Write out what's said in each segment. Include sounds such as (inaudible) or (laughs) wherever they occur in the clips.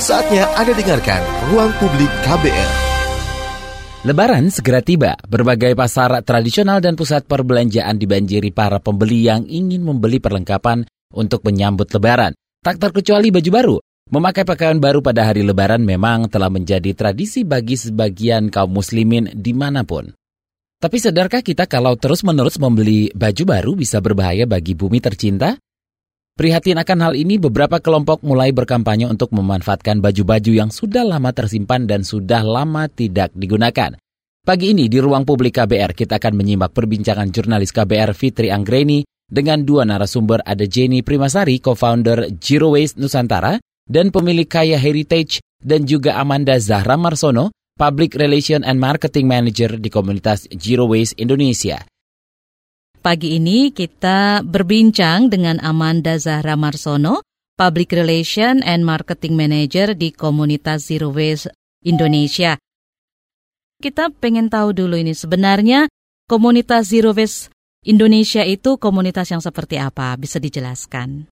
Saatnya Anda dengarkan Ruang Publik KBR. Lebaran segera tiba. Berbagai pasar tradisional dan pusat perbelanjaan dibanjiri para pembeli yang ingin membeli perlengkapan untuk menyambut Lebaran. Tak terkecuali baju baru. Memakai pakaian baru pada hari Lebaran memang telah menjadi tradisi bagi sebagian kaum muslimin di mana pun. Tapi sadarkah kita kalau terus-menerus membeli baju baru bisa berbahaya bagi bumi tercinta? Prihatin akan hal ini, beberapa kelompok mulai berkampanye untuk memanfaatkan baju-baju yang sudah lama tersimpan dan sudah lama tidak digunakan. Pagi ini di ruang publik KBR kita akan menyimak perbincangan jurnalis KBR Fitri Anggreni dengan dua narasumber ada Jenny Primasari, co-founder Zero Waste Nusantara, dan pemilik Kaya Heritage, dan juga Amanda Zahra Marsono, Public Relation and Marketing Manager di komunitas Zero Waste Indonesia. Pagi ini kita berbincang dengan Amanda Zahra Marsono, Public Relation and Marketing Manager di komunitas Zero Waste Indonesia. Kita pengen tahu dulu ini sebenarnya komunitas Zero Waste Indonesia itu komunitas yang seperti apa? Bisa dijelaskan?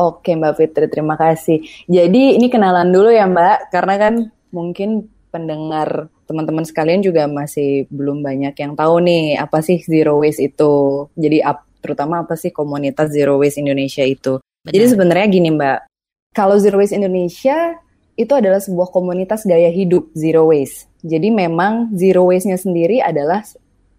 Oke Mbak Fitri, terima kasih. Jadi ini kenalan dulu ya Mbak, karena kan mungkin pendengar teman-teman sekalian juga masih belum banyak yang tahu nih apa sih zero waste itu. Jadi ap, terutama apa sih komunitas zero waste Indonesia itu. Benar. Jadi sebenarnya gini Mbak, kalau zero waste Indonesia itu adalah sebuah komunitas gaya hidup zero waste. Jadi memang zero waste-nya sendiri adalah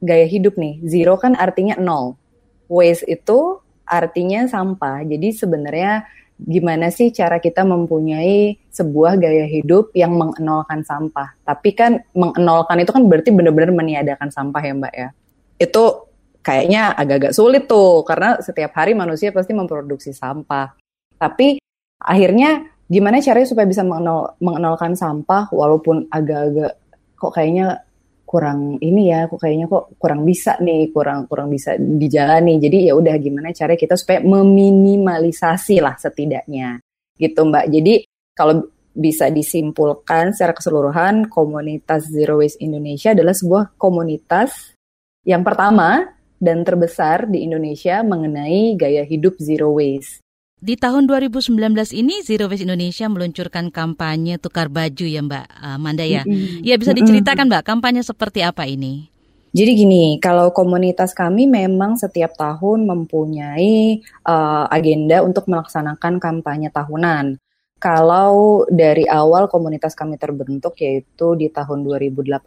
gaya hidup nih. Zero kan artinya nol. Waste itu artinya sampah. Jadi sebenarnya gimana sih cara kita mempunyai sebuah gaya hidup yang mengenolkan sampah. Tapi kan mengenolkan itu kan berarti benar-benar meniadakan sampah ya Mbak ya. Itu kayaknya agak-agak sulit tuh karena setiap hari manusia pasti memproduksi sampah. Tapi akhirnya gimana caranya supaya bisa mengenol, mengenolkan sampah walaupun agak-agak kok kayaknya kurang ini ya, kok kayaknya kok kurang bisa nih, kurang kurang bisa dijalani. Jadi ya udah gimana cara kita supaya meminimalisasi lah setidaknya gitu Mbak. Jadi kalau bisa disimpulkan secara keseluruhan komunitas Zero Waste Indonesia adalah sebuah komunitas yang pertama dan terbesar di Indonesia mengenai gaya hidup zero waste. Di tahun 2019 ini Zero Waste Indonesia meluncurkan kampanye tukar baju ya Mbak uh, Manda ya. Mm-hmm. Ya bisa diceritakan Mbak kampanye seperti apa ini? Jadi gini, kalau komunitas kami memang setiap tahun mempunyai uh, agenda untuk melaksanakan kampanye tahunan. Kalau dari awal komunitas kami terbentuk yaitu di tahun 2018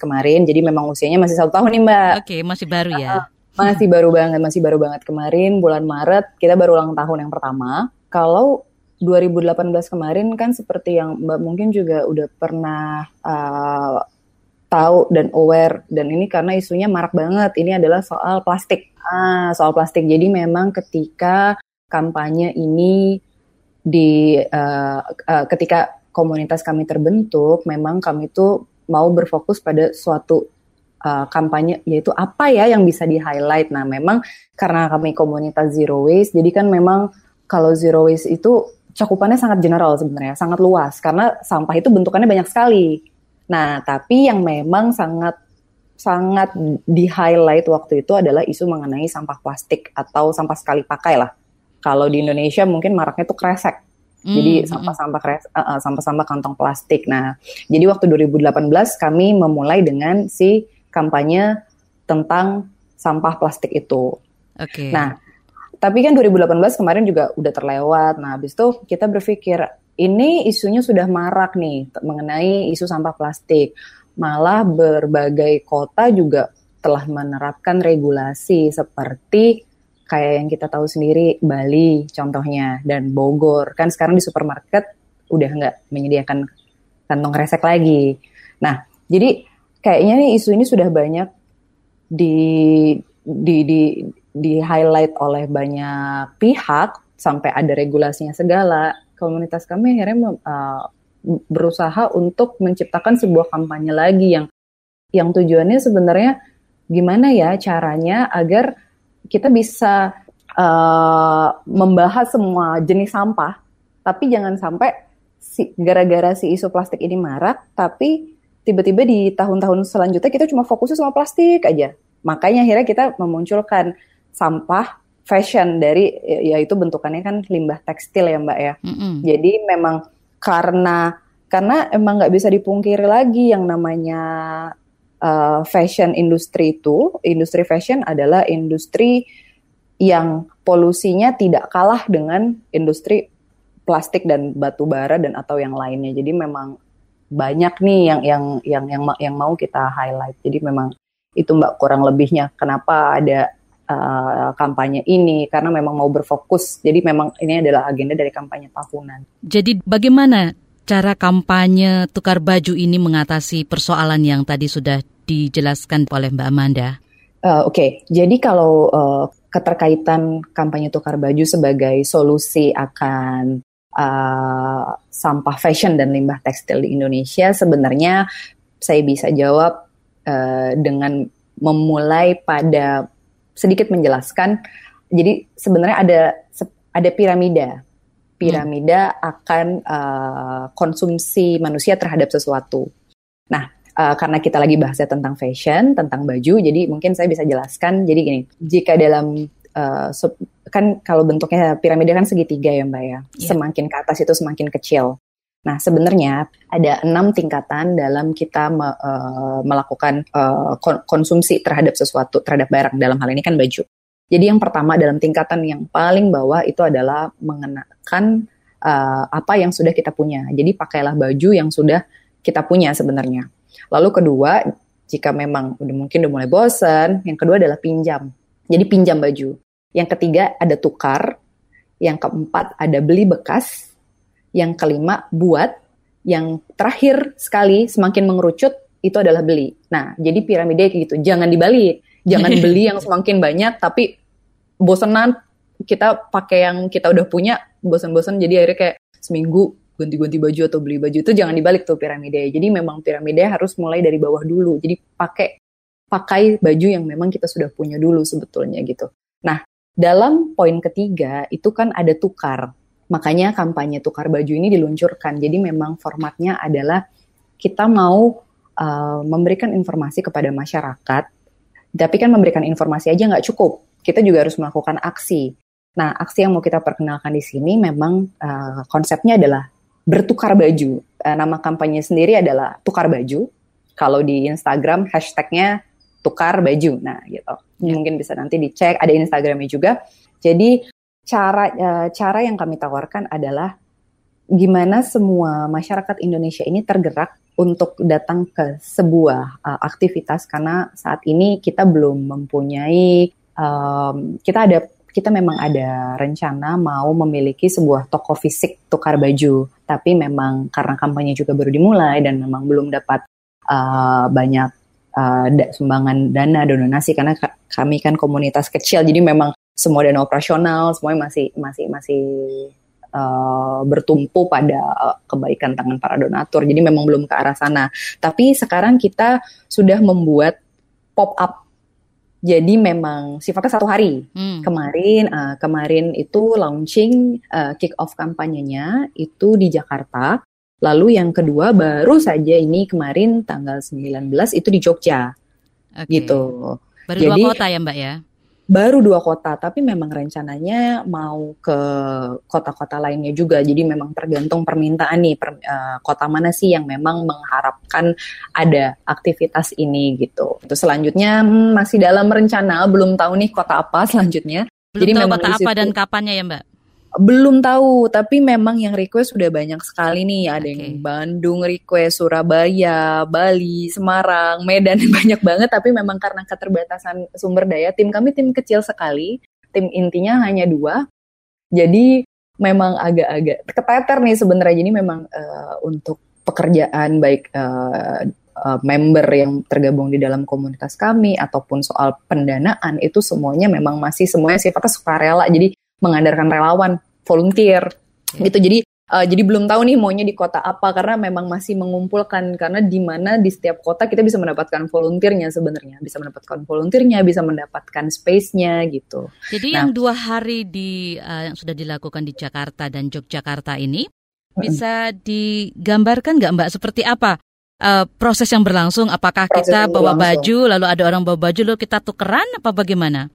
kemarin, jadi memang usianya masih satu tahun nih Mbak. Oke, masih baru ya. Uh, masih baru banget, masih baru banget kemarin bulan Maret kita baru ulang tahun yang pertama. Kalau 2018 kemarin kan seperti yang Mbak mungkin juga udah pernah uh, tahu dan aware dan ini karena isunya marak banget. Ini adalah soal plastik. Ah, soal plastik. Jadi memang ketika kampanye ini di uh, uh, ketika komunitas kami terbentuk, memang kami tuh mau berfokus pada suatu uh, kampanye yaitu apa ya yang bisa di highlight. Nah, memang karena kami komunitas zero waste, jadi kan memang kalau zero waste itu cakupannya sangat general sebenarnya, sangat luas karena sampah itu bentukannya banyak sekali. Nah, tapi yang memang sangat sangat di highlight waktu itu adalah isu mengenai sampah plastik atau sampah sekali pakai lah. Kalau di Indonesia mungkin maraknya itu kresek. Jadi sampah-sampah kres, uh, sampah-sampah kantong plastik. Nah, jadi waktu 2018 kami memulai dengan si kampanye tentang sampah plastik itu. Oke. Okay. Nah, tapi kan 2018 kemarin juga udah terlewat. Nah, habis itu kita berpikir ini isunya sudah marak nih mengenai isu sampah plastik. Malah berbagai kota juga telah menerapkan regulasi seperti kayak yang kita tahu sendiri Bali contohnya dan Bogor kan sekarang di supermarket udah nggak menyediakan kantong kresek lagi. Nah, jadi kayaknya nih isu ini sudah banyak di di di di highlight oleh banyak pihak sampai ada regulasinya segala. Komunitas kami akhirnya uh, berusaha untuk menciptakan sebuah kampanye lagi yang yang tujuannya sebenarnya gimana ya caranya agar kita bisa uh, membahas semua jenis sampah, tapi jangan sampai si, gara-gara si isu plastik ini marak, tapi tiba-tiba di tahun-tahun selanjutnya kita cuma fokusnya sama plastik aja. Makanya akhirnya kita memunculkan sampah fashion dari yaitu bentukannya kan limbah tekstil ya Mbak ya. Mm -hmm. Jadi memang karena karena emang nggak bisa dipungkiri lagi yang namanya uh, fashion industri itu industri fashion adalah industri yang polusinya tidak kalah dengan industri plastik dan batu bara dan atau yang lainnya jadi memang banyak nih yang yang yang yang yang mau kita highlight jadi memang itu mbak kurang lebihnya kenapa ada uh, kampanye ini karena memang mau berfokus. Jadi memang ini adalah agenda dari kampanye tahunan. Jadi bagaimana cara kampanye tukar baju ini mengatasi persoalan yang tadi sudah dijelaskan oleh Mbak Amanda? Uh, Oke, okay. jadi kalau uh, keterkaitan kampanye tukar baju sebagai solusi akan uh, sampah fashion dan limbah tekstil di Indonesia, sebenarnya saya bisa jawab uh, dengan memulai pada sedikit menjelaskan. Jadi sebenarnya ada ada piramida. Piramida hmm. akan uh, konsumsi manusia terhadap sesuatu. Nah, uh, karena kita lagi bahasnya tentang fashion, tentang baju, jadi mungkin saya bisa jelaskan. Jadi gini, jika dalam uh, kan kalau bentuknya piramida kan segitiga ya mbak ya, yeah. semakin ke atas itu semakin kecil. Nah, sebenarnya ada enam tingkatan dalam kita me, uh, melakukan uh, konsumsi terhadap sesuatu, terhadap barang. Dalam hal ini kan baju. Jadi yang pertama dalam tingkatan yang paling bawah itu adalah mengenakan uh, apa yang sudah kita punya. Jadi pakailah baju yang sudah kita punya sebenarnya. Lalu kedua, jika memang udah mungkin udah mulai bosan, yang kedua adalah pinjam. Jadi pinjam baju. Yang ketiga ada tukar. Yang keempat ada beli bekas yang kelima buat, yang terakhir sekali semakin mengerucut itu adalah beli. Nah, jadi piramida kayak gitu. Jangan dibalik. Jangan (laughs) beli yang semakin banyak tapi bosenan kita pakai yang kita udah punya bosan-bosan jadi akhirnya kayak seminggu ganti-ganti baju atau beli baju itu jangan dibalik tuh piramida. Jadi memang piramida harus mulai dari bawah dulu. Jadi pakai pakai baju yang memang kita sudah punya dulu sebetulnya gitu. Nah, dalam poin ketiga itu kan ada tukar. Makanya kampanye tukar baju ini diluncurkan. Jadi memang formatnya adalah kita mau uh, memberikan informasi kepada masyarakat, tapi kan memberikan informasi aja nggak cukup. Kita juga harus melakukan aksi. Nah, aksi yang mau kita perkenalkan di sini memang uh, konsepnya adalah bertukar baju. Uh, nama kampanye sendiri adalah tukar baju. Kalau di Instagram hashtagnya tukar baju. Nah, gitu. Ya. Mungkin bisa nanti dicek. Ada Instagramnya juga. Jadi cara uh, cara yang kami tawarkan adalah gimana semua masyarakat Indonesia ini tergerak untuk datang ke sebuah uh, aktivitas karena saat ini kita belum mempunyai um, kita ada kita memang ada rencana mau memiliki sebuah toko fisik tukar baju tapi memang karena kampanye juga baru dimulai dan memang belum dapat uh, banyak uh, sumbangan dana donasi karena kami kan komunitas kecil jadi memang semua dana operasional semuanya masih masih masih uh, bertumpu pada uh, kebaikan tangan para donatur. Jadi memang belum ke arah sana. Tapi sekarang kita sudah membuat pop up. Jadi memang sifatnya satu hari. Hmm. Kemarin uh, kemarin itu launching uh, kick off kampanyenya itu di Jakarta. Lalu yang kedua baru saja ini kemarin tanggal 19 itu di Jogja. Okay. Gitu. Baru Jadi, dua kota ya Mbak ya? baru dua kota, tapi memang rencananya mau ke kota-kota lainnya juga. Jadi memang tergantung permintaan nih, per, uh, kota mana sih yang memang mengharapkan ada aktivitas ini gitu. Terus selanjutnya hmm, masih dalam rencana, belum tahu nih kota apa selanjutnya. Belum Jadi tahu memang kota apa dan kapannya ya Mbak? Belum tahu, tapi memang yang request sudah banyak sekali nih. Ada okay. yang Bandung request, Surabaya, Bali, Semarang, Medan (laughs) banyak banget. Tapi memang karena keterbatasan sumber daya, tim kami tim kecil sekali. Tim intinya hanya dua. Jadi memang agak-agak keteter nih sebenarnya. Jadi memang uh, untuk pekerjaan baik uh, uh, member yang tergabung di dalam komunitas kami ataupun soal pendanaan itu semuanya memang masih semuanya sifatnya sukarela. Jadi mengandalkan relawan, volunteer yeah. gitu. Jadi uh, jadi belum tahu nih maunya di kota apa karena memang masih mengumpulkan karena di mana di setiap kota kita bisa mendapatkan volunteernya sebenarnya bisa mendapatkan volunteernya bisa mendapatkan space-nya gitu. Jadi nah, yang dua hari di uh, yang sudah dilakukan di Jakarta dan Yogyakarta ini bisa digambarkan nggak Mbak seperti apa uh, proses yang berlangsung? Apakah proses kita bawa berlangsung. baju lalu ada orang bawa baju lalu kita tukeran apa bagaimana?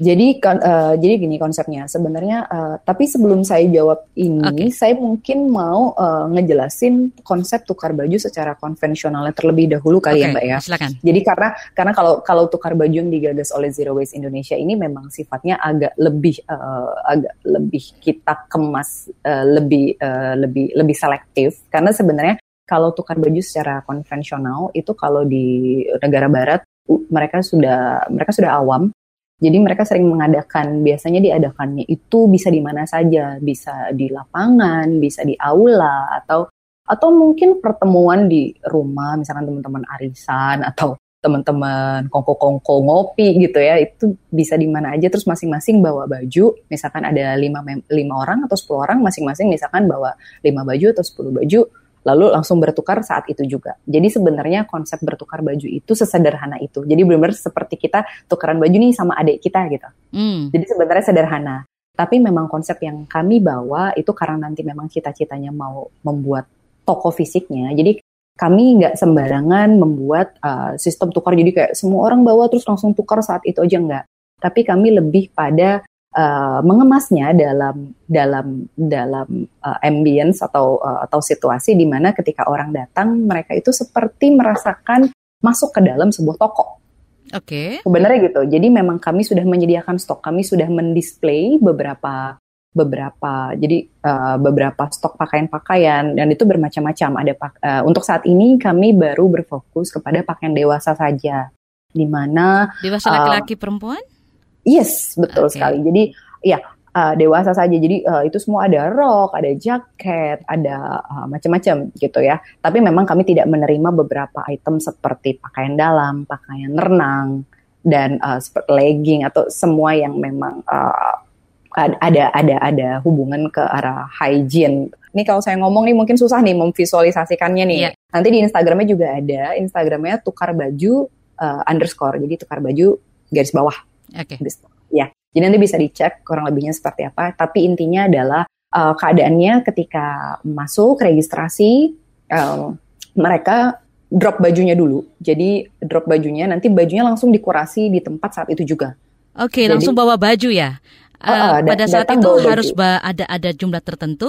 Jadi uh, jadi gini konsepnya sebenarnya. Uh, tapi sebelum saya jawab ini, okay. saya mungkin mau uh, ngejelasin konsep tukar baju secara konvensionalnya terlebih dahulu kali okay, ya mbak ya. Silakan. Jadi karena karena kalau kalau tukar baju yang digagas oleh Zero Waste Indonesia ini memang sifatnya agak lebih uh, agak lebih kita kemas uh, lebih uh, lebih lebih selektif karena sebenarnya kalau tukar baju secara konvensional itu kalau di negara barat mereka sudah mereka sudah awam jadi mereka sering mengadakan, biasanya diadakannya itu bisa di mana saja, bisa di lapangan, bisa di aula, atau atau mungkin pertemuan di rumah, misalkan teman-teman arisan atau teman-teman kongko-kongko ngopi gitu ya, itu bisa di mana aja. Terus masing-masing bawa baju, misalkan ada lima, lima orang atau sepuluh orang, masing-masing misalkan bawa lima baju atau sepuluh baju, lalu langsung bertukar saat itu juga. Jadi sebenarnya konsep bertukar baju itu sesederhana itu. Jadi benar-benar seperti kita tukaran baju nih sama adik kita gitu. Mm. Jadi sebenarnya sederhana. Tapi memang konsep yang kami bawa itu karena nanti memang cita-citanya mau membuat toko fisiknya. Jadi kami nggak sembarangan membuat uh, sistem tukar. Jadi kayak semua orang bawa terus langsung tukar saat itu aja nggak. Tapi kami lebih pada uh, mengemasnya dalam dalam dalam uh, ambience atau uh, atau situasi di mana ketika orang datang mereka itu seperti merasakan masuk ke dalam sebuah toko. Oke. Okay. Sebenarnya gitu. Jadi memang kami sudah menyediakan stok, kami sudah mendisplay beberapa beberapa jadi uh, beberapa stok pakaian-pakaian dan itu bermacam-macam. Ada uh, untuk saat ini kami baru berfokus kepada pakaian dewasa saja. Di mana dewasa laki-laki uh, perempuan? Yes, betul okay. sekali. Jadi ya uh, dewasa saja. Jadi uh, itu semua ada rok, ada jaket, ada uh, macam-macam gitu ya. Tapi memang kami tidak menerima beberapa item seperti pakaian dalam, pakaian renang dan uh, legging atau semua yang memang uh, ada ada ada hubungan ke arah hygiene. Ini kalau saya ngomong nih mungkin susah nih memvisualisasikannya nih. Yeah. Nanti di Instagramnya juga ada. Instagramnya tukar baju uh, underscore. Jadi tukar baju garis bawah Oke. Okay. Ya, jadi nanti bisa dicek kurang lebihnya seperti apa. Tapi intinya adalah uh, keadaannya ketika masuk registrasi um, mereka drop bajunya dulu. Jadi drop bajunya nanti bajunya langsung dikurasi di tempat saat itu juga. Oke, okay, langsung bawa baju ya. Uh, uh, pada saat itu harus ada ada jumlah tertentu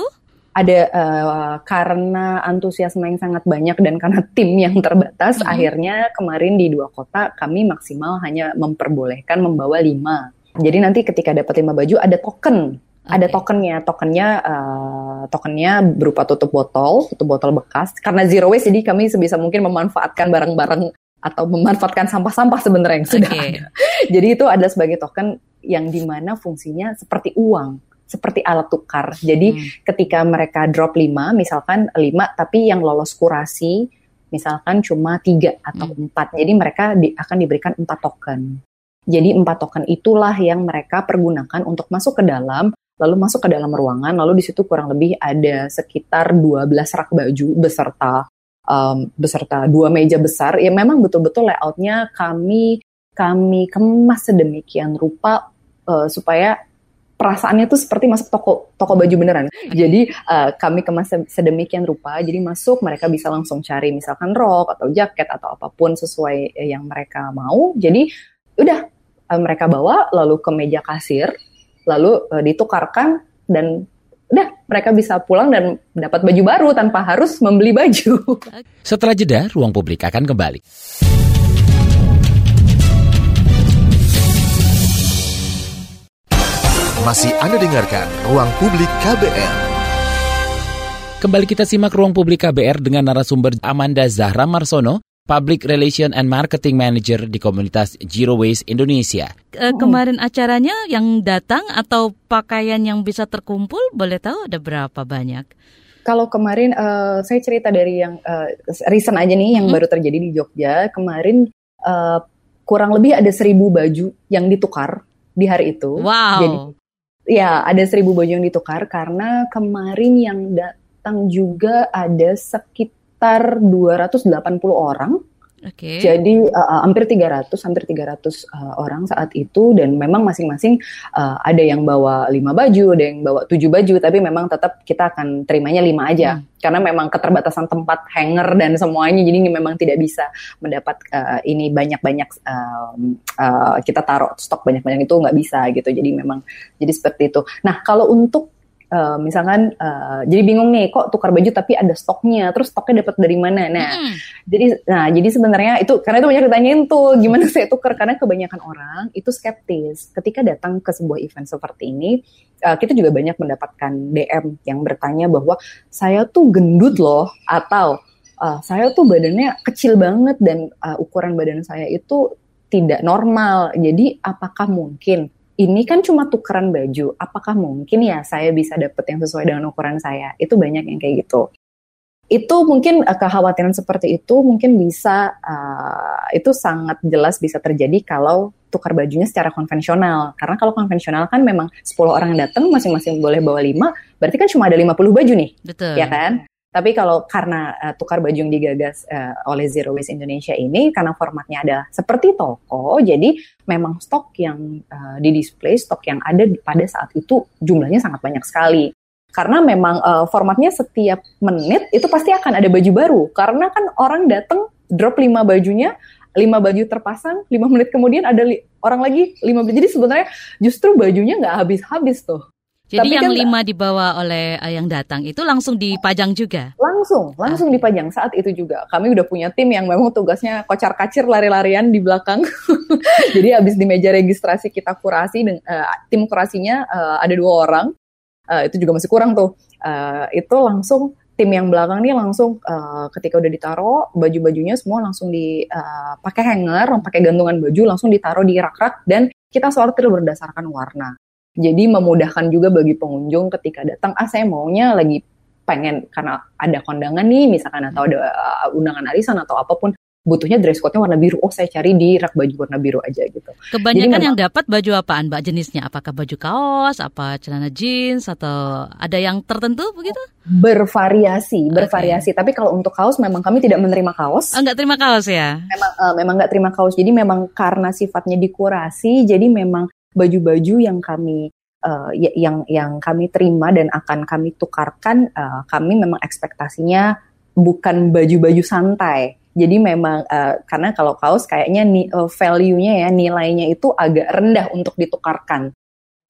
ada uh, karena antusiasme yang sangat banyak dan karena tim yang terbatas, mm -hmm. akhirnya kemarin di dua kota kami maksimal hanya memperbolehkan membawa lima. Jadi nanti ketika dapat lima baju ada token, okay. ada tokennya, tokennya uh, tokennya berupa tutup botol, tutup botol bekas. Karena zero waste, jadi kami sebisa mungkin memanfaatkan barang-barang atau memanfaatkan sampah-sampah sebenarnya yang sudah okay. ada. (laughs) Jadi itu ada sebagai token yang di mana fungsinya seperti uang seperti alat tukar. Jadi hmm. ketika mereka drop 5, misalkan 5 tapi yang lolos kurasi misalkan cuma 3 atau hmm. 4. Jadi mereka di, akan diberikan 4 token. Jadi 4 token itulah yang mereka pergunakan untuk masuk ke dalam lalu masuk ke dalam ruangan lalu di situ kurang lebih ada sekitar 12 rak baju beserta um, beserta dua meja besar ya memang betul-betul layoutnya kami kami kemas sedemikian rupa uh, supaya perasaannya tuh seperti masuk toko toko baju beneran. Jadi uh, kami kemas sedemikian rupa, jadi masuk mereka bisa langsung cari misalkan rok atau jaket atau apa pun sesuai yang mereka mau. Jadi udah uh, mereka bawa lalu ke meja kasir, lalu uh, ditukarkan dan udah mereka bisa pulang dan dapat baju baru tanpa harus membeli baju. Setelah jeda, ruang publik akan kembali. Masih Anda dengarkan Ruang Publik KBR. Kembali kita simak Ruang Publik KBR dengan narasumber Amanda Zahra Marsono, Public Relation and Marketing Manager di komunitas Zero Waste Indonesia. E, kemarin acaranya yang datang atau pakaian yang bisa terkumpul, boleh tahu ada berapa banyak? Kalau kemarin uh, saya cerita dari yang uh, recent aja nih yang hmm. baru terjadi di Jogja. Kemarin uh, kurang lebih ada seribu baju yang ditukar di hari itu. Wow. Jadi Ya, ada seribu baju yang ditukar karena kemarin yang datang juga ada sekitar 280 orang. Okay. Jadi uh, hampir 300 hampir 300 uh, orang saat itu dan memang masing-masing uh, ada yang bawa lima baju, ada yang bawa tujuh baju, tapi memang tetap kita akan terimanya lima aja hmm. karena memang keterbatasan tempat hanger dan semuanya, jadi memang tidak bisa mendapat uh, ini banyak-banyak uh, uh, kita taruh stok banyak-banyak itu nggak bisa gitu. Jadi memang jadi seperti itu. Nah kalau untuk uh, misalkan uh, jadi bingung nih kok tukar baju tapi ada stoknya terus stoknya dapat dari mana nah hmm. jadi nah jadi sebenarnya itu karena itu banyak ditanyain tuh gimana saya tukar karena kebanyakan orang itu skeptis ketika datang ke sebuah event seperti ini uh, kita juga banyak mendapatkan DM yang bertanya bahwa saya tuh gendut loh atau uh, saya tuh badannya kecil banget dan uh, ukuran badan saya itu tidak normal. Jadi apakah mungkin ini kan cuma tukeran baju, apakah mungkin ya saya bisa dapet yang sesuai dengan ukuran saya? Itu banyak yang kayak gitu. Itu mungkin uh, kekhawatiran seperti itu mungkin bisa, uh, itu sangat jelas bisa terjadi kalau tukar bajunya secara konvensional. Karena kalau konvensional kan memang 10 orang yang datang masing-masing boleh bawa 5, berarti kan cuma ada 50 baju nih. Betul. Ya kan? Tapi kalau karena uh, tukar baju yang digagas uh, oleh Zero Waste Indonesia ini karena formatnya adalah seperti toko, jadi memang stok yang uh, di display, stok yang ada pada saat itu jumlahnya sangat banyak sekali. Karena memang uh, formatnya setiap menit itu pasti akan ada baju baru. Karena kan orang datang drop lima bajunya, lima baju terpasang, lima menit kemudian ada orang lagi lima baju. Jadi sebenarnya justru bajunya nggak habis-habis tuh. Jadi Tapi yang kan, lima dibawa oleh uh, yang datang itu langsung dipajang juga? Langsung, langsung okay. dipajang saat itu juga. Kami udah punya tim yang memang tugasnya kocar kacir lari-larian di belakang. (laughs) Jadi habis di meja registrasi kita kurasi, uh, tim kurasinya uh, ada dua orang. Uh, itu juga masih kurang tuh. Uh, itu langsung tim yang belakang nih langsung uh, ketika udah ditaruh baju-bajunya semua langsung dipakai uh, hanger, pakai gantungan baju langsung ditaruh di rak-rak dan kita sortir berdasarkan warna. Jadi memudahkan juga bagi pengunjung ketika datang, ah saya maunya lagi pengen karena ada kondangan nih misalkan atau ada uh, undangan arisan atau apa pun butuhnya dress code-nya warna biru. Oh, saya cari di rak baju warna biru aja gitu. Kebanyakan memang, yang dapat baju apaan, Mbak? Jenisnya apakah baju kaos, apa celana jeans atau ada yang tertentu begitu? Bervariasi, bervariasi. Okay. Tapi kalau untuk kaos memang kami tidak menerima kaos. Oh, enggak terima kaos ya? Memang uh, memang enggak terima kaos. Jadi memang karena sifatnya dikurasi, jadi memang baju-baju yang kami uh, yang yang kami terima dan akan kami tukarkan uh, kami memang ekspektasinya bukan baju-baju santai. Jadi memang uh, karena kalau kaos kayaknya ni, uh, value-nya ya nilainya itu agak rendah untuk ditukarkan.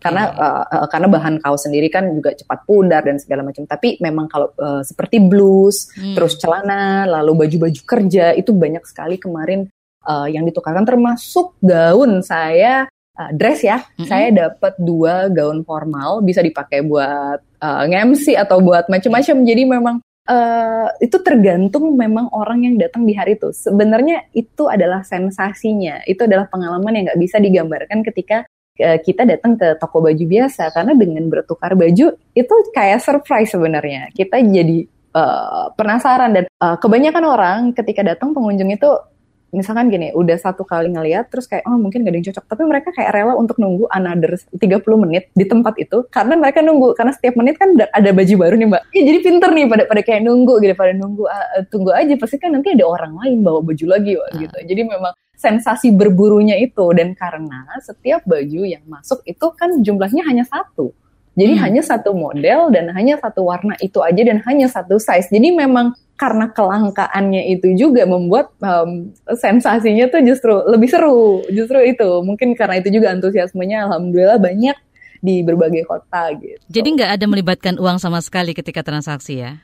Karena uh, uh, karena bahan kaos sendiri kan juga cepat pudar dan segala macam. Tapi memang kalau uh, seperti blus, hmm. terus celana, lalu baju-baju kerja itu banyak sekali kemarin uh, yang ditukarkan termasuk gaun saya uh, dress ya, mm-hmm. saya dapat dua gaun formal bisa dipakai buat uh, ngemsi atau buat macam-macam. Jadi memang uh, itu tergantung memang orang yang datang di hari itu. Sebenarnya itu adalah sensasinya, itu adalah pengalaman yang nggak bisa digambarkan ketika uh, kita datang ke toko baju biasa karena dengan bertukar baju itu kayak surprise sebenarnya. Kita jadi uh, penasaran dan uh, kebanyakan orang ketika datang pengunjung itu misalkan gini, udah satu kali ngeliat terus kayak oh mungkin gak ada yang cocok, tapi mereka kayak rela untuk nunggu another 30 menit di tempat itu karena mereka nunggu karena setiap menit kan ada baju baru nih mbak. Ya, jadi pinter nih pada pada kayak nunggu gitu, pada nunggu uh, tunggu aja pasti kan nanti ada orang lain bawa baju lagi wak, gitu. Jadi memang sensasi berburunya itu dan karena setiap baju yang masuk itu kan jumlahnya hanya satu. Jadi hmm. hanya satu model dan hanya satu warna itu aja dan hanya satu size. Jadi memang karena kelangkaannya itu juga membuat um, sensasinya tuh justru lebih seru. Justru itu mungkin karena itu juga antusiasmenya alhamdulillah banyak di berbagai kota gitu. Jadi nggak ada melibatkan uang sama sekali ketika transaksi ya?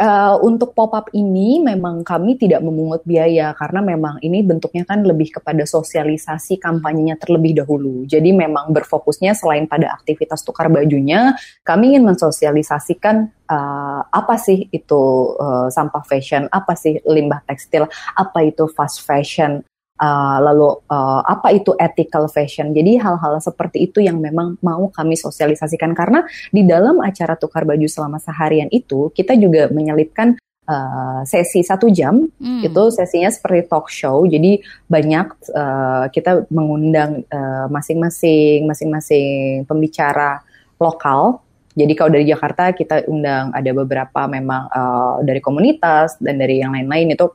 Uh, untuk pop-up ini memang kami tidak memungut biaya karena memang ini bentuknya kan lebih kepada sosialisasi kampanyenya terlebih dahulu. Jadi memang berfokusnya selain pada aktivitas tukar bajunya, kami ingin mensosialisasikan uh, apa sih itu uh, sampah fashion, apa sih limbah tekstil, apa itu fast fashion, uh, lalu uh, apa itu ethical fashion. Jadi hal-hal seperti itu yang memang mau kami sosialisasikan karena di dalam acara tukar baju selama seharian itu kita juga menyelipkan uh, sesi satu jam hmm. itu sesinya seperti talk show. Jadi banyak uh, kita mengundang masing-masing masing-masing pembicara lokal jadi kalau dari Jakarta kita undang ada beberapa memang uh, dari komunitas dan dari yang lain-lain itu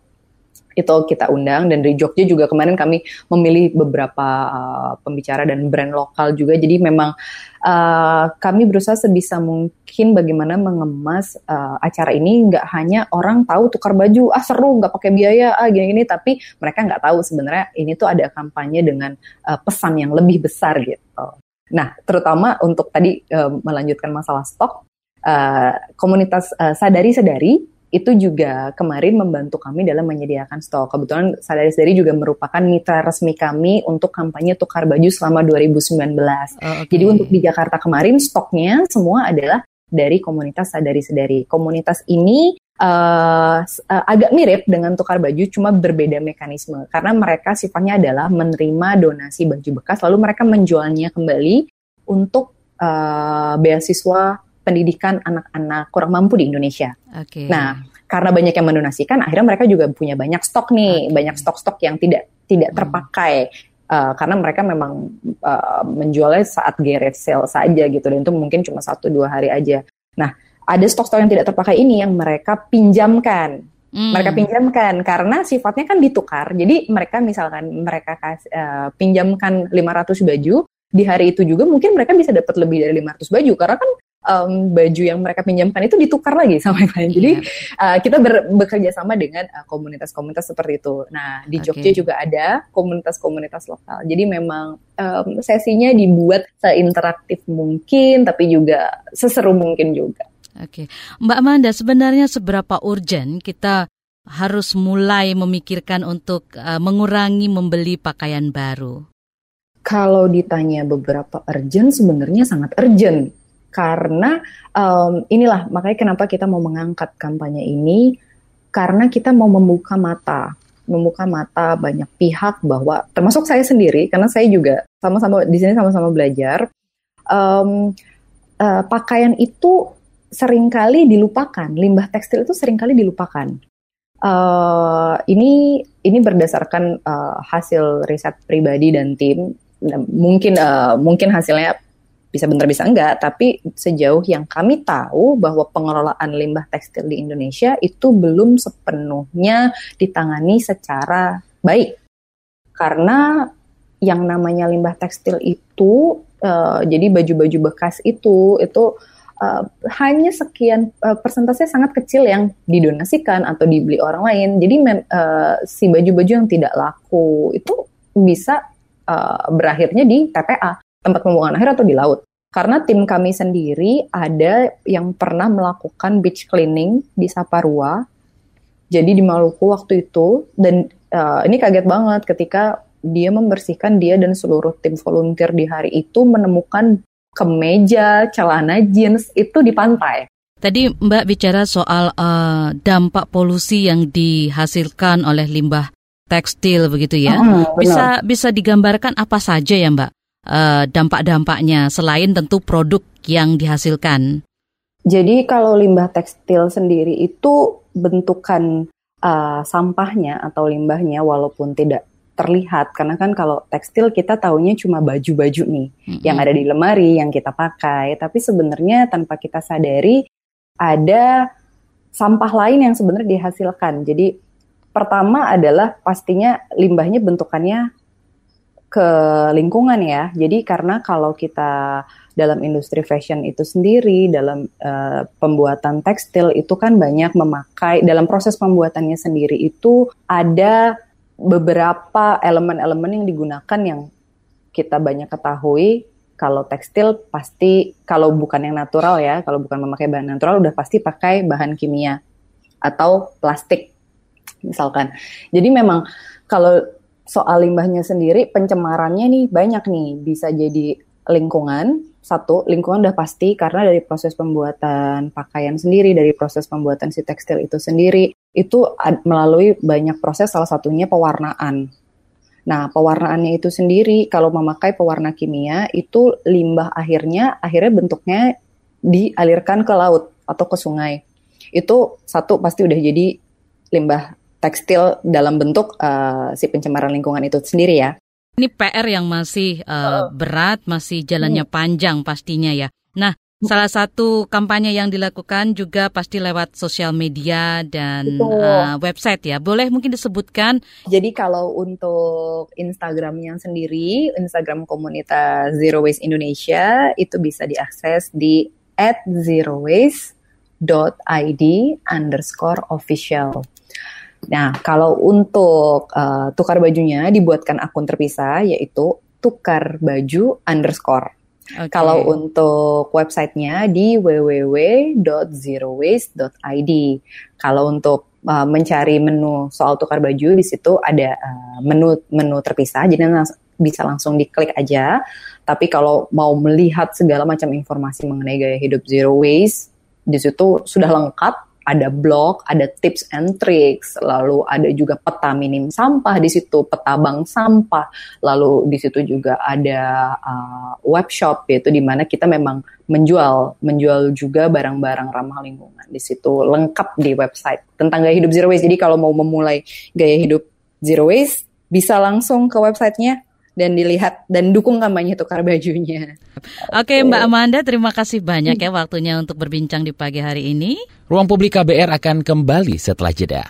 itu kita undang. Dan dari Jogja juga kemarin kami memilih beberapa uh, pembicara dan brand lokal juga. Jadi memang uh, kami berusaha sebisa mungkin bagaimana mengemas uh, acara ini. Nggak hanya orang tahu tukar baju ah seru nggak pakai biaya ah gini-gini. Tapi mereka nggak tahu sebenarnya ini tuh ada kampanye dengan uh, pesan yang lebih besar gitu. Nah terutama untuk tadi uh, melanjutkan masalah stok uh, komunitas uh, sadari sadari itu juga kemarin membantu kami dalam menyediakan stok. Kebetulan Sadari Sadari juga merupakan mitra resmi kami untuk kampanye tukar baju selama 2019. Oh, okay. Jadi untuk di Jakarta kemarin stoknya semua adalah dari komunitas Sadari Sadari. Komunitas ini uh, uh, agak mirip dengan tukar baju, cuma berbeda mekanisme karena mereka sifatnya adalah menerima donasi baju bekas, lalu mereka menjualnya kembali untuk uh, beasiswa pendidikan anak-anak kurang mampu di Indonesia. Okay. Nah, karena banyak yang mendonasikan, akhirnya mereka juga punya banyak stok nih, okay. banyak stok-stok yang tidak tidak hmm. terpakai. Uh, karena mereka memang uh, menjualnya saat garage sale saja gitu dan itu mungkin cuma satu dua hari aja. Nah ada stok-stok yang tidak terpakai ini yang mereka pinjamkan, hmm. mereka pinjamkan karena sifatnya kan ditukar. Jadi mereka misalkan mereka kasih, uh, pinjamkan 500 baju di hari itu juga mungkin mereka bisa dapat lebih dari 500 baju karena kan um, baju yang mereka pinjamkan itu ditukar lagi sama yang lain. Jadi uh, kita ber, bekerja sama dengan uh, komunitas-komunitas seperti itu. Nah di Jogja okay. juga ada komunitas-komunitas lokal. Jadi memang um, sesinya dibuat seinteraktif mungkin, tapi juga seseru mungkin juga. Oke, okay. Mbak Amanda sebenarnya seberapa urgent kita harus mulai memikirkan untuk uh, mengurangi membeli pakaian baru? Kalau ditanya beberapa urgent, sebenarnya sangat urgent karena um, inilah makanya kenapa kita mau mengangkat kampanye ini karena kita mau membuka mata membuka mata banyak pihak bahwa termasuk saya sendiri karena saya juga sama-sama di sini sama-sama belajar um, uh, pakaian itu sering kali dilupakan limbah tekstil itu sering kali dilupakan. Uh, ini ini berdasarkan uh, hasil riset pribadi dan tim mungkin uh, mungkin hasilnya bisa benar bisa enggak, tapi sejauh yang kami tahu bahwa pengelolaan limbah tekstil di Indonesia itu belum sepenuhnya ditangani secara baik. Karena yang namanya limbah tekstil itu uh, jadi baju-baju bekas itu itu uh, hanya sekian uh, persentase sangat kecil yang didonasikan atau dibeli orang lain. Jadi uh, si baju-baju yang tidak laku itu bisa uh, berakhirnya di TPA tempat pembuangan akhir atau di laut. Karena tim kami sendiri ada yang pernah melakukan beach cleaning di Saparua. Jadi di Maluku waktu itu dan uh, ini kaget banget ketika dia membersihkan dia dan seluruh tim volunteer di hari itu menemukan kemeja, celana jeans itu di pantai. Tadi Mbak bicara soal uh, dampak polusi yang dihasilkan oleh limbah tekstil begitu ya. Uh, bisa bisa digambarkan apa saja ya Mbak uh, dampak-dampaknya selain tentu produk yang dihasilkan? Jadi kalau limbah tekstil sendiri itu bentukan uh, sampahnya atau limbahnya walaupun tidak terlihat karena kan kalau tekstil kita taunya cuma baju-baju nih mm-hmm. yang ada di lemari yang kita pakai tapi sebenarnya tanpa kita sadari ada sampah lain yang sebenarnya dihasilkan jadi pertama adalah pastinya limbahnya bentukannya ke lingkungan ya. Jadi karena kalau kita dalam industri fashion itu sendiri, dalam uh, pembuatan tekstil itu kan banyak memakai dalam proses pembuatannya sendiri itu ada beberapa elemen-elemen yang digunakan yang kita banyak ketahui kalau tekstil pasti kalau bukan yang natural ya, kalau bukan memakai bahan natural udah pasti pakai bahan kimia atau plastik misalkan. Jadi memang kalau soal limbahnya sendiri pencemarannya nih banyak nih. Bisa jadi lingkungan satu lingkungan udah pasti karena dari proses pembuatan pakaian sendiri dari proses pembuatan si tekstil itu sendiri itu melalui banyak proses salah satunya pewarnaan. Nah pewarnaannya itu sendiri kalau memakai pewarna kimia itu limbah akhirnya akhirnya bentuknya dialirkan ke laut atau ke sungai. Itu satu pasti udah jadi limbah tekstil dalam bentuk uh, si pencemaran lingkungan itu sendiri ya. Ini PR yang masih uh, berat, masih jalannya hmm. panjang pastinya ya. Nah, Salah satu kampanye yang dilakukan juga pasti lewat sosial media dan uh, website ya. Boleh mungkin disebutkan? Jadi kalau untuk Instagramnya sendiri, Instagram komunitas Zero Waste Indonesia itu bisa diakses di zerowaste.id underscore official. Nah, kalau untuk uh, tukar bajunya dibuatkan akun terpisah yaitu tukar baju underscore. Okay. Kalau untuk websitenya di www.zerowaste.id. Kalau untuk uh, mencari menu soal tukar baju di situ ada uh, menu menu terpisah, jadi lang bisa langsung diklik aja. Tapi kalau mau melihat segala macam informasi mengenai gaya hidup zero waste, di situ sudah lengkap ada blog, ada tips and tricks, lalu ada juga peta minim sampah di situ, peta bank sampah, lalu di situ juga ada uh, web shop yaitu di mana kita memang menjual, menjual juga barang-barang ramah lingkungan di situ lengkap di website tentang gaya hidup zero waste. Jadi kalau mau memulai gaya hidup zero waste bisa langsung ke websitenya dan dilihat dan dukung kampanye tukar bajunya. Oke Mbak Amanda, terima kasih banyak ya waktunya untuk berbincang di pagi hari ini. Ruang Publik KBR akan kembali setelah jeda.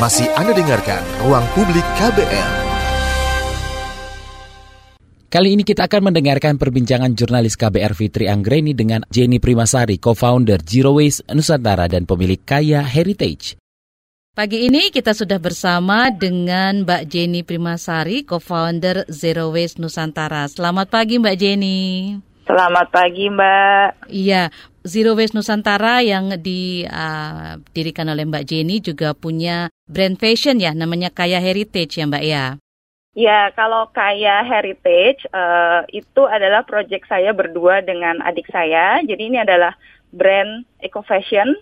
Masih Anda dengarkan Ruang Publik KBR. Kali ini kita akan mendengarkan perbincangan jurnalis KBR Fitri Anggreni dengan Jenny Primasari, co-founder Zero Waste Nusantara dan pemilik Kaya Heritage. Pagi ini kita sudah bersama dengan Mbak Jenny Primasari, co-founder Zero Waste Nusantara. Selamat pagi Mbak Jenny. Selamat pagi Mbak. Iya, Zero Waste Nusantara yang didirikan uh, oleh Mbak Jenny juga punya brand fashion ya, namanya Kaya Heritage ya Mbak ya. Ya, kalau kaya heritage uh, itu adalah proyek saya berdua dengan adik saya. Jadi ini adalah brand eco fashion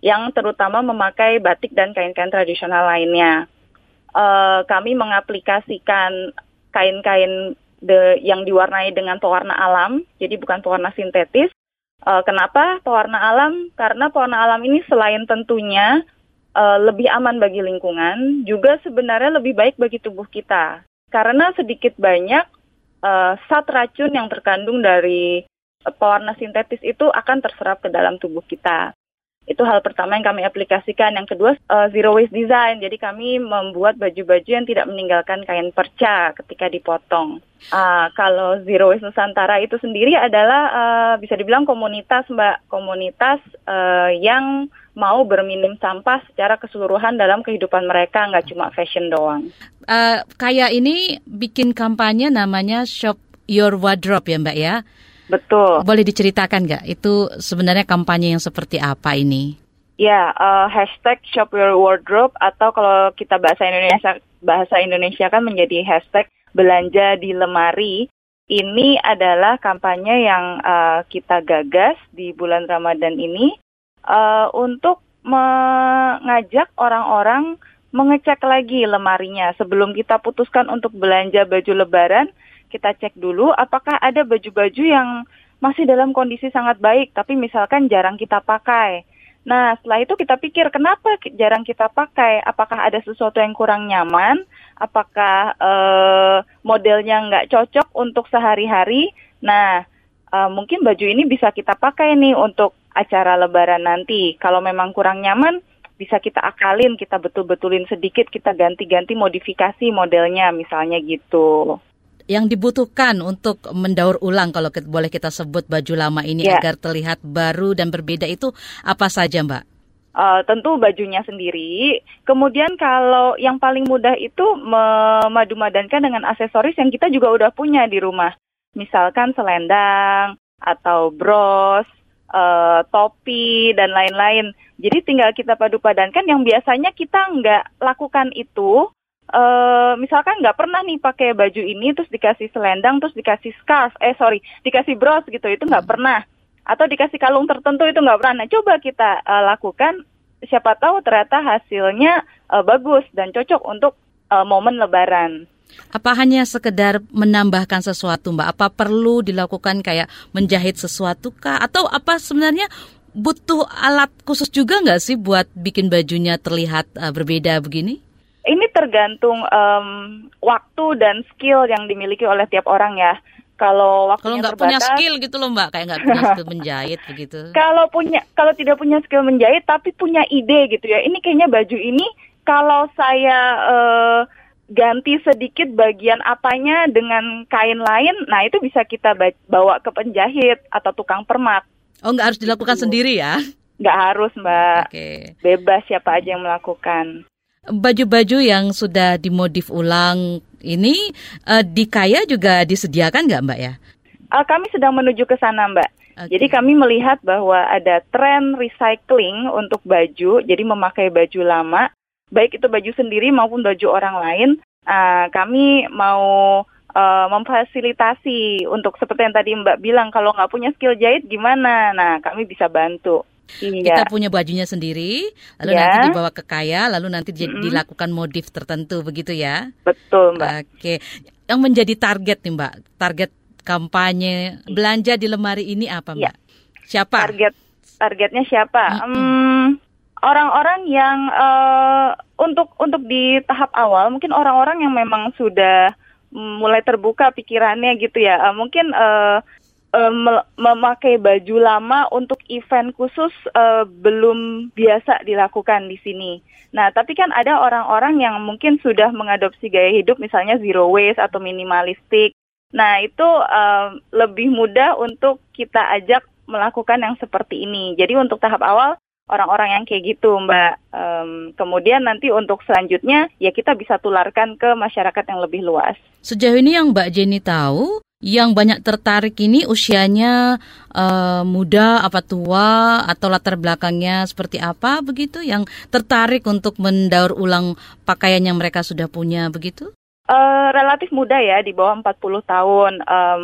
yang terutama memakai batik dan kain-kain tradisional lainnya. Uh, kami mengaplikasikan kain-kain yang diwarnai dengan pewarna alam, jadi bukan pewarna sintetis. Uh, kenapa pewarna alam? Karena pewarna alam ini selain tentunya uh, lebih aman bagi lingkungan, juga sebenarnya lebih baik bagi tubuh kita. Karena sedikit banyak uh, racun yang terkandung dari pewarna sintetis itu akan terserap ke dalam tubuh kita. Itu hal pertama yang kami aplikasikan. Yang kedua, uh, zero waste design. Jadi kami membuat baju-baju yang tidak meninggalkan kain perca ketika dipotong. Uh, kalau zero waste Nusantara itu sendiri adalah uh, bisa dibilang komunitas, Mbak, komunitas uh, yang mau berminim sampah secara keseluruhan dalam kehidupan mereka, nggak cuma fashion doang. Uh, kayak ini bikin kampanye namanya Shop Your Wardrobe ya Mbak ya? Betul. Boleh diceritakan nggak itu sebenarnya kampanye yang seperti apa ini? Ya, uh, hashtag Shop Your Wardrobe atau kalau kita bahasa Indonesia bahasa Indonesia kan menjadi hashtag belanja di lemari. Ini adalah kampanye yang uh, kita gagas di bulan Ramadan ini uh, untuk mengajak orang-orang mengecek lagi lemarinya sebelum kita putuskan untuk belanja baju lebaran kita cek dulu apakah ada baju-baju yang masih dalam kondisi sangat baik, tapi misalkan jarang kita pakai. Nah, setelah itu kita pikir kenapa jarang kita pakai? Apakah ada sesuatu yang kurang nyaman? Apakah uh, modelnya nggak cocok untuk sehari-hari? Nah, uh, mungkin baju ini bisa kita pakai nih untuk acara Lebaran nanti. Kalau memang kurang nyaman, bisa kita akalin, kita betul-betulin sedikit, kita ganti-ganti modifikasi modelnya, misalnya gitu yang dibutuhkan untuk mendaur ulang kalau boleh kita sebut baju lama ini yeah. agar terlihat baru dan berbeda itu apa saja Mbak? Uh, tentu bajunya sendiri. Kemudian kalau yang paling mudah itu memadu-madankan dengan aksesoris yang kita juga udah punya di rumah. Misalkan selendang atau bros, uh, topi dan lain-lain. Jadi tinggal kita padu-padankan yang biasanya kita nggak lakukan itu uh, misalkan nggak pernah nih pakai baju ini terus dikasih selendang terus dikasih scarf eh sorry dikasih bros gitu itu nggak pernah. Atau dikasih kalung tertentu itu nggak pernah. Nah coba kita uh, lakukan siapa tahu ternyata hasilnya uh, bagus dan cocok untuk uh, momen lebaran apa hanya sekedar menambahkan sesuatu mbak apa perlu dilakukan kayak menjahit sesuatu kah atau apa sebenarnya butuh alat khusus juga nggak sih buat bikin bajunya terlihat uh, berbeda begini Ini tergantung um, waktu dan skill yang dimiliki oleh tiap orang ya. Kalau waktunya Kalau nggak punya skill gitu loh mbak, kayak nggak punya skill (laughs) menjahit begitu. kalau punya kalau tidak punya skill menjahit tapi punya ide gitu ya. Ini kayaknya baju ini kalau saya eh, ganti sedikit bagian apanya dengan kain lain, nah itu bisa kita ba- bawa ke penjahit atau tukang permak. Oh nggak harus dilakukan Gitu. sendiri ya? Nggak harus mbak, Oke. bebas siapa aja yang melakukan. Baju-baju yang sudah dimodif ulang ini eh, di Kaya juga disediakan nggak mbak ya? Ah, kami sedang menuju ke sana mbak. Oke. Jadi kami melihat bahwa ada tren recycling untuk baju, jadi memakai baju lama, baik itu baju sendiri maupun baju orang lain. Ah, kami mau eh, memfasilitasi untuk seperti yang tadi Mbak bilang, kalau nggak punya skill jahit gimana? Nah, kami bisa bantu. Kita Iya, punya bajunya sendiri, lalu Ya. nanti dibawa ke Kaya, lalu nanti Mm-mm. dilakukan modif tertentu begitu ya? betul Mbak. Oke. Yang menjadi target nih mbak, target kampanye belanja di lemari ini apa Ya. mbak? Siapa? Target targetnya siapa? Mm-mm. Hmm, orang-orang yang eh, untuk untuk di tahap awal, mungkin orang-orang yang memang sudah mm, mulai terbuka pikirannya gitu ya. Eh, mungkin mel- memakai baju lama untuk event khusus eh, belum biasa dilakukan di sini. Nah, tapi kan ada orang-orang yang mungkin sudah mengadopsi gaya hidup misalnya zero waste atau minimalistik. Nah, itu eh, lebih mudah untuk kita ajak melakukan yang seperti ini. Jadi untuk tahap awal orang-orang yang kayak gitu, Mbak. Em, kemudian nanti untuk selanjutnya ya kita bisa tularkan ke masyarakat yang lebih luas. Sejauh ini yang mbak Jenny tahu, yang banyak tertarik ini usianya eh, muda apa tua atau latar belakangnya seperti apa begitu? Yang tertarik untuk mendaur ulang pakaian yang mereka sudah punya begitu? Eh, relatif muda ya, di bawah 40 tahun. Em,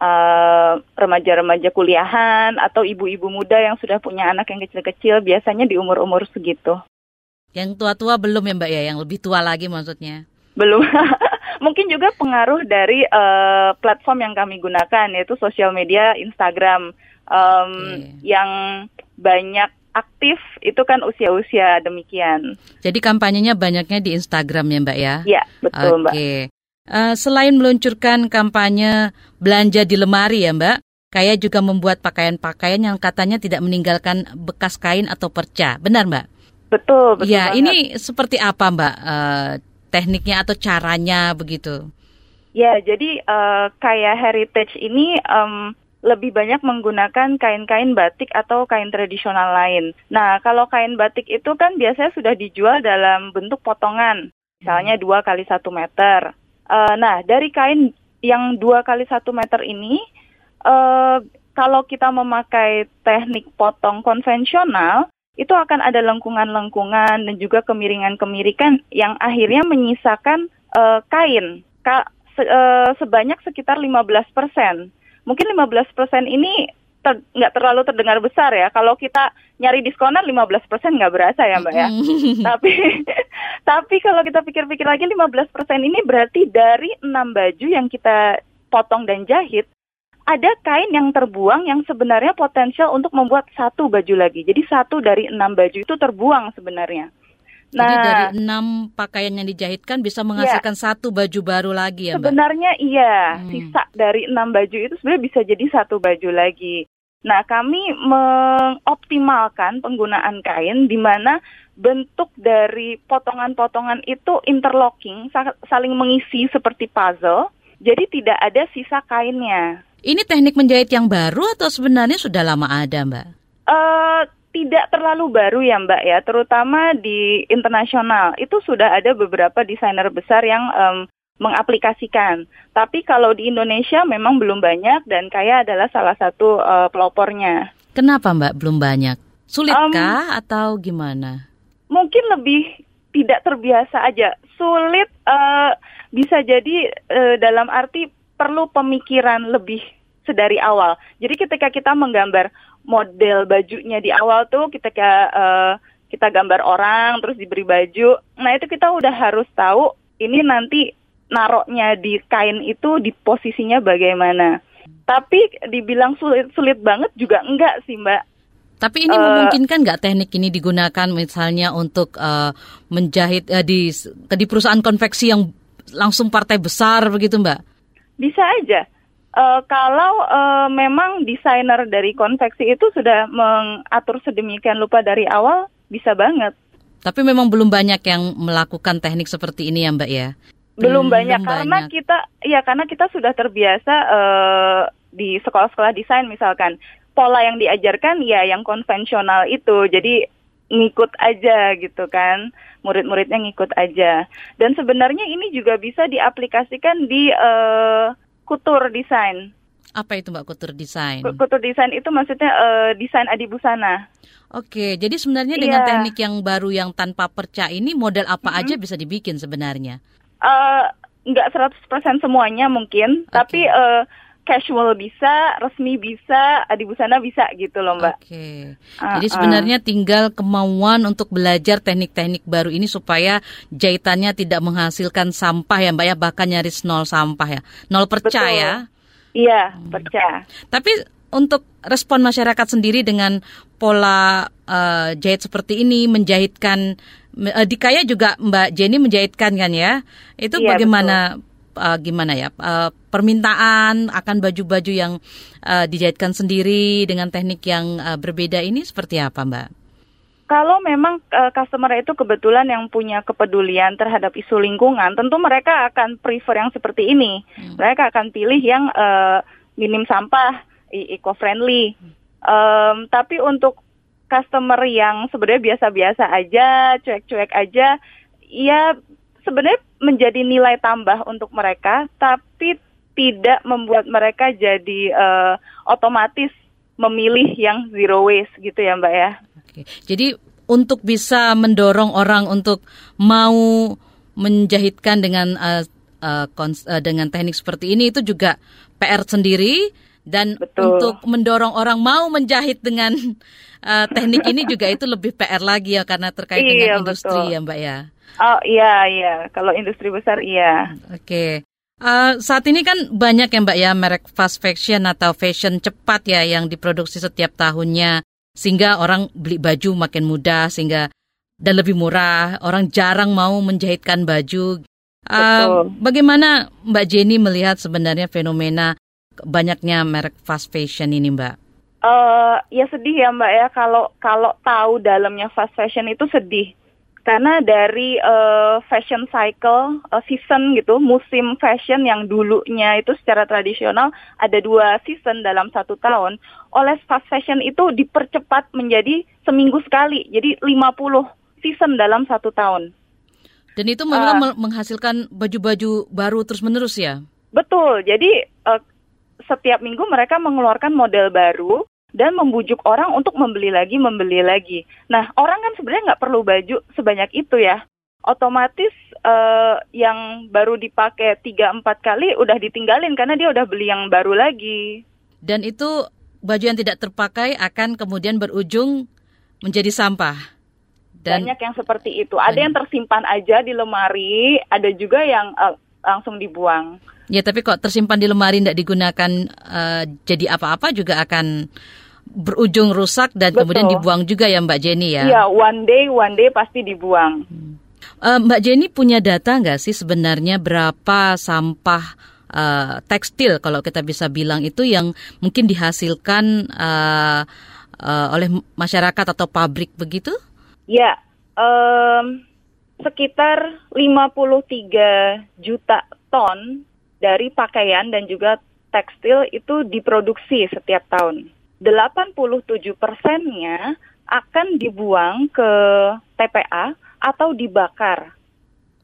eh, remaja-remaja kuliahan atau ibu-ibu muda yang sudah punya anak yang kecil-kecil biasanya di umur-umur segitu. Yang tua-tua belum ya mbak ya, yang lebih tua lagi maksudnya? Belum. (laughs) Mungkin juga pengaruh dari eh, platform yang kami gunakan yaitu sosial media Instagram Em, Oke. yang banyak aktif itu kan usia-usia demikian. Jadi kampanyenya banyaknya di Instagram ya mbak ya? Ya, betul Mbak. Oke. Eh, selain meluncurkan kampanye belanja di lemari ya Mbak, Kaya juga membuat pakaian-pakaian yang katanya tidak meninggalkan bekas kain atau perca. Benar Mbak? Betul, betul. ya, banget. ini seperti apa Mbak eh, tekniknya atau caranya begitu? Ya, jadi eh, kayak heritage ini em, lebih banyak menggunakan kain-kain batik atau kain tradisional lain. Nah, kalau kain batik itu kan biasanya sudah dijual dalam bentuk potongan, misalnya dua kali satu meter. Eh, nah, dari kain yang dua kali satu meter ini, eh, kalau kita memakai teknik potong konvensional, itu akan ada lengkungan-lengkungan dan juga kemiringan-kemiringan yang akhirnya menyisakan eh, kain. Ka- se- eh, sebanyak sekitar 15 persen. Mungkin 15 persen ini ter- nggak terlalu terdengar besar ya. Kalau kita nyari diskonan 15 persen nggak berasa ya Mbak ya. (laughs) tapi (laughs) tapi kalau kita pikir-pikir lagi 15 persen ini berarti dari 6 baju yang kita potong dan jahit, ada kain yang terbuang yang sebenarnya potensial untuk membuat satu baju lagi. Jadi satu dari enam baju itu terbuang sebenarnya. Jadi Nah, dari enam pakaian yang dijahitkan bisa menghasilkan satu baju baru lagi ya Mbak? Sebenarnya iya, Hmm. sisa dari enam baju itu sebenarnya bisa jadi satu baju lagi. Nah, kami mengoptimalkan penggunaan kain di mana bentuk dari potongan-potongan itu interlocking, sa- saling mengisi seperti puzzle. Jadi tidak ada sisa kainnya. Ini teknik menjahit yang baru atau sebenarnya sudah lama ada Mbak? Eh, tidak terlalu baru ya Mbak ya, terutama di internasional. Itu sudah ada beberapa desainer besar yang em, mengaplikasikan. Tapi kalau di Indonesia memang belum banyak dan Kaya adalah salah satu eh, pelopornya. Kenapa Mbak belum banyak? Sulitkah Um, atau gimana? Mungkin lebih tidak terbiasa aja. Sulit eh, bisa jadi eh, dalam arti perlu pemikiran lebih sedari awal. Jadi ketika kita menggambar model bajunya di awal tuh ketika eh, kita gambar orang terus diberi baju, nah itu kita udah harus tahu ini nanti naroknya di kain itu di posisinya bagaimana. Tapi dibilang sulit sulit banget juga enggak sih Mbak. Tapi ini uh, memungkinkan nggak teknik ini digunakan misalnya untuk uh, menjahit uh, di di perusahaan konveksi yang langsung partai besar begitu Mbak? Bisa aja. Uh, kalau uh, memang desainer dari konveksi itu sudah mengatur sedemikian lupa dari awal, bisa banget. Tapi memang belum banyak yang melakukan teknik seperti ini ya Mbak ya? Belum, belum banyak belum karena banyak. kita, ya karena kita sudah terbiasa uh, di sekolah-sekolah desain misalkan pola yang diajarkan ya yang konvensional itu. Jadi ngikut aja gitu kan. Murid-muridnya ngikut aja. Dan sebenarnya ini juga bisa diaplikasikan di uh, kutur desain. Apa itu Mbak kutur desain? Kutur desain itu maksudnya uh, desain adibusana. Oke, jadi sebenarnya dengan yeah. teknik yang baru yang tanpa perca ini model apa mm -hmm. aja bisa dibikin sebenarnya? Uh, nggak 100% semuanya mungkin, okay. tapi uh, casual bisa, resmi bisa, adibusana bisa gitu loh Mbak. Oke. Okay. Uh, Jadi sebenarnya uh. tinggal kemauan untuk belajar teknik-teknik baru ini supaya jahitannya tidak menghasilkan sampah ya Mbak ya, bahkan nyaris nol sampah ya. Nol percaya. Iya, hmm. percaya. Tapi untuk respon masyarakat sendiri dengan pola uh, jahit seperti ini menjahitkan uh, di kaya juga Mbak Jenny menjahitkan kan ya. Itu iya, bagaimana betul uh, gimana ya uh, permintaan akan baju-baju yang uh, dijahitkan sendiri dengan teknik yang uh, berbeda ini seperti apa Mbak? Kalau memang uh, customer itu kebetulan yang punya kepedulian terhadap isu lingkungan, tentu mereka akan prefer yang seperti ini. Hmm. Mereka akan pilih yang uh, minim sampah, eco-friendly. Um, tapi untuk customer yang sebenarnya biasa-biasa aja, cuek-cuek aja, ya sebenarnya menjadi nilai tambah untuk mereka, tapi tidak membuat mereka jadi uh, otomatis memilih yang zero waste gitu ya Mbak ya. Oke. Jadi untuk bisa mendorong orang untuk mau menjahitkan dengan uh, uh, dengan teknik seperti ini itu juga PR sendiri dan Betul. untuk mendorong orang mau menjahit dengan uh, (laughs) teknik ini juga itu lebih PR lagi ya karena terkait iya, dengan industri betul. ya Mbak ya. Oh iya iya, kalau industri besar iya. Oke. Okay. Uh, saat ini kan banyak ya Mbak ya merek fast fashion atau fashion cepat ya yang diproduksi setiap tahunnya sehingga orang beli baju makin mudah sehingga dan lebih murah. Orang jarang mau menjahitkan baju. Uh, bagaimana Mbak Jenny melihat sebenarnya fenomena banyaknya merek fast fashion ini Mbak? Uh, ya sedih ya Mbak ya. Kalau kalau tahu dalamnya fast fashion itu sedih. Karena dari uh, fashion cycle uh, season gitu musim fashion yang dulunya itu secara tradisional ada dua season dalam satu tahun oleh fast fashion itu dipercepat menjadi seminggu sekali. Jadi 50 season dalam satu tahun. Dan itu memang uh, menghasilkan baju-baju baru terus menerus ya? Betul. Jadi setiap minggu mereka mengeluarkan model baru dan membujuk orang untuk membeli lagi, membeli lagi. Nah, orang kan sebenarnya nggak perlu baju sebanyak itu ya. Otomatis uh, yang baru dipakai 3-4 kali udah ditinggalin karena dia udah beli yang baru lagi. Dan itu baju yang tidak terpakai akan kemudian berujung menjadi sampah. Dan banyak yang seperti itu. Ada yang tersimpan aja di lemari, ada juga yang uh, langsung dibuang. Ya, tapi kok tersimpan di lemari tidak digunakan uh, jadi apa-apa juga akan berujung rusak dan Betul. kemudian dibuang juga ya Mbak Jenny ya? Iya, one day, one day pasti dibuang. Hmm. Uh, Mbak Jenny punya data nggak sih sebenarnya berapa sampah uh, tekstil kalau kita bisa bilang itu yang mungkin dihasilkan uh, uh, oleh masyarakat atau pabrik begitu? Ya, um, sekitar 53 juta ton dari pakaian dan juga tekstil itu diproduksi setiap tahun. 87 persennya akan dibuang ke TPA atau dibakar.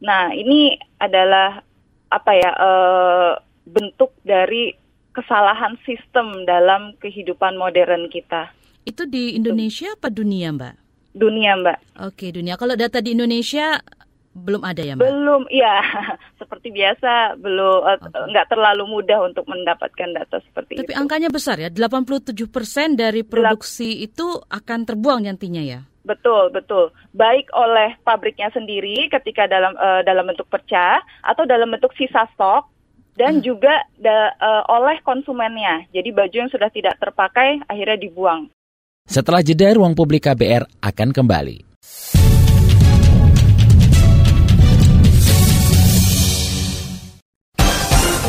Nah, ini adalah apa ya e, bentuk dari kesalahan sistem dalam kehidupan modern kita. Itu di Indonesia apa dunia, Mbak? Dunia, Mbak. Oke, dunia. Kalau data di Indonesia belum ada ya, Mbak? Belum, ya. (laughs) Seperti biasa, belum eh, okay. nggak terlalu mudah untuk mendapatkan data seperti Tapi itu. Tapi angkanya besar ya, 87 persen dari produksi Delap itu akan terbuang nantinya ya? Betul, betul. Baik oleh pabriknya sendiri ketika dalam uh, dalam bentuk pecah atau dalam bentuk sisa stok dan hmm. juga da, uh, oleh konsumennya. Jadi baju yang sudah tidak terpakai akhirnya dibuang. Setelah jeda, ruang publik KBR akan kembali.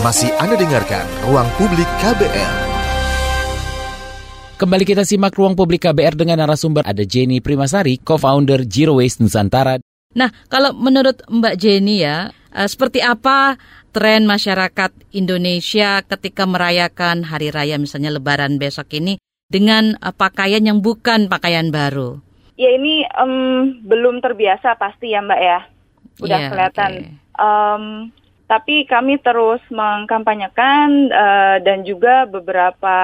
Masih Anda dengarkan Ruang Publik KBR. Kembali kita simak ruang publik KBR dengan narasumber ada Jenny Primasari, co-founder Zero Waste Nusantara. Nah, kalau menurut Mbak Jenny ya, uh, seperti apa tren masyarakat Indonesia ketika merayakan hari raya misalnya Lebaran besok ini dengan uh, pakaian yang bukan pakaian baru? Ya ini um, belum terbiasa pasti ya Mbak ya, udah Yeah, kelihatan. oke. Um, tapi kami terus mengkampanyekan uh, dan juga beberapa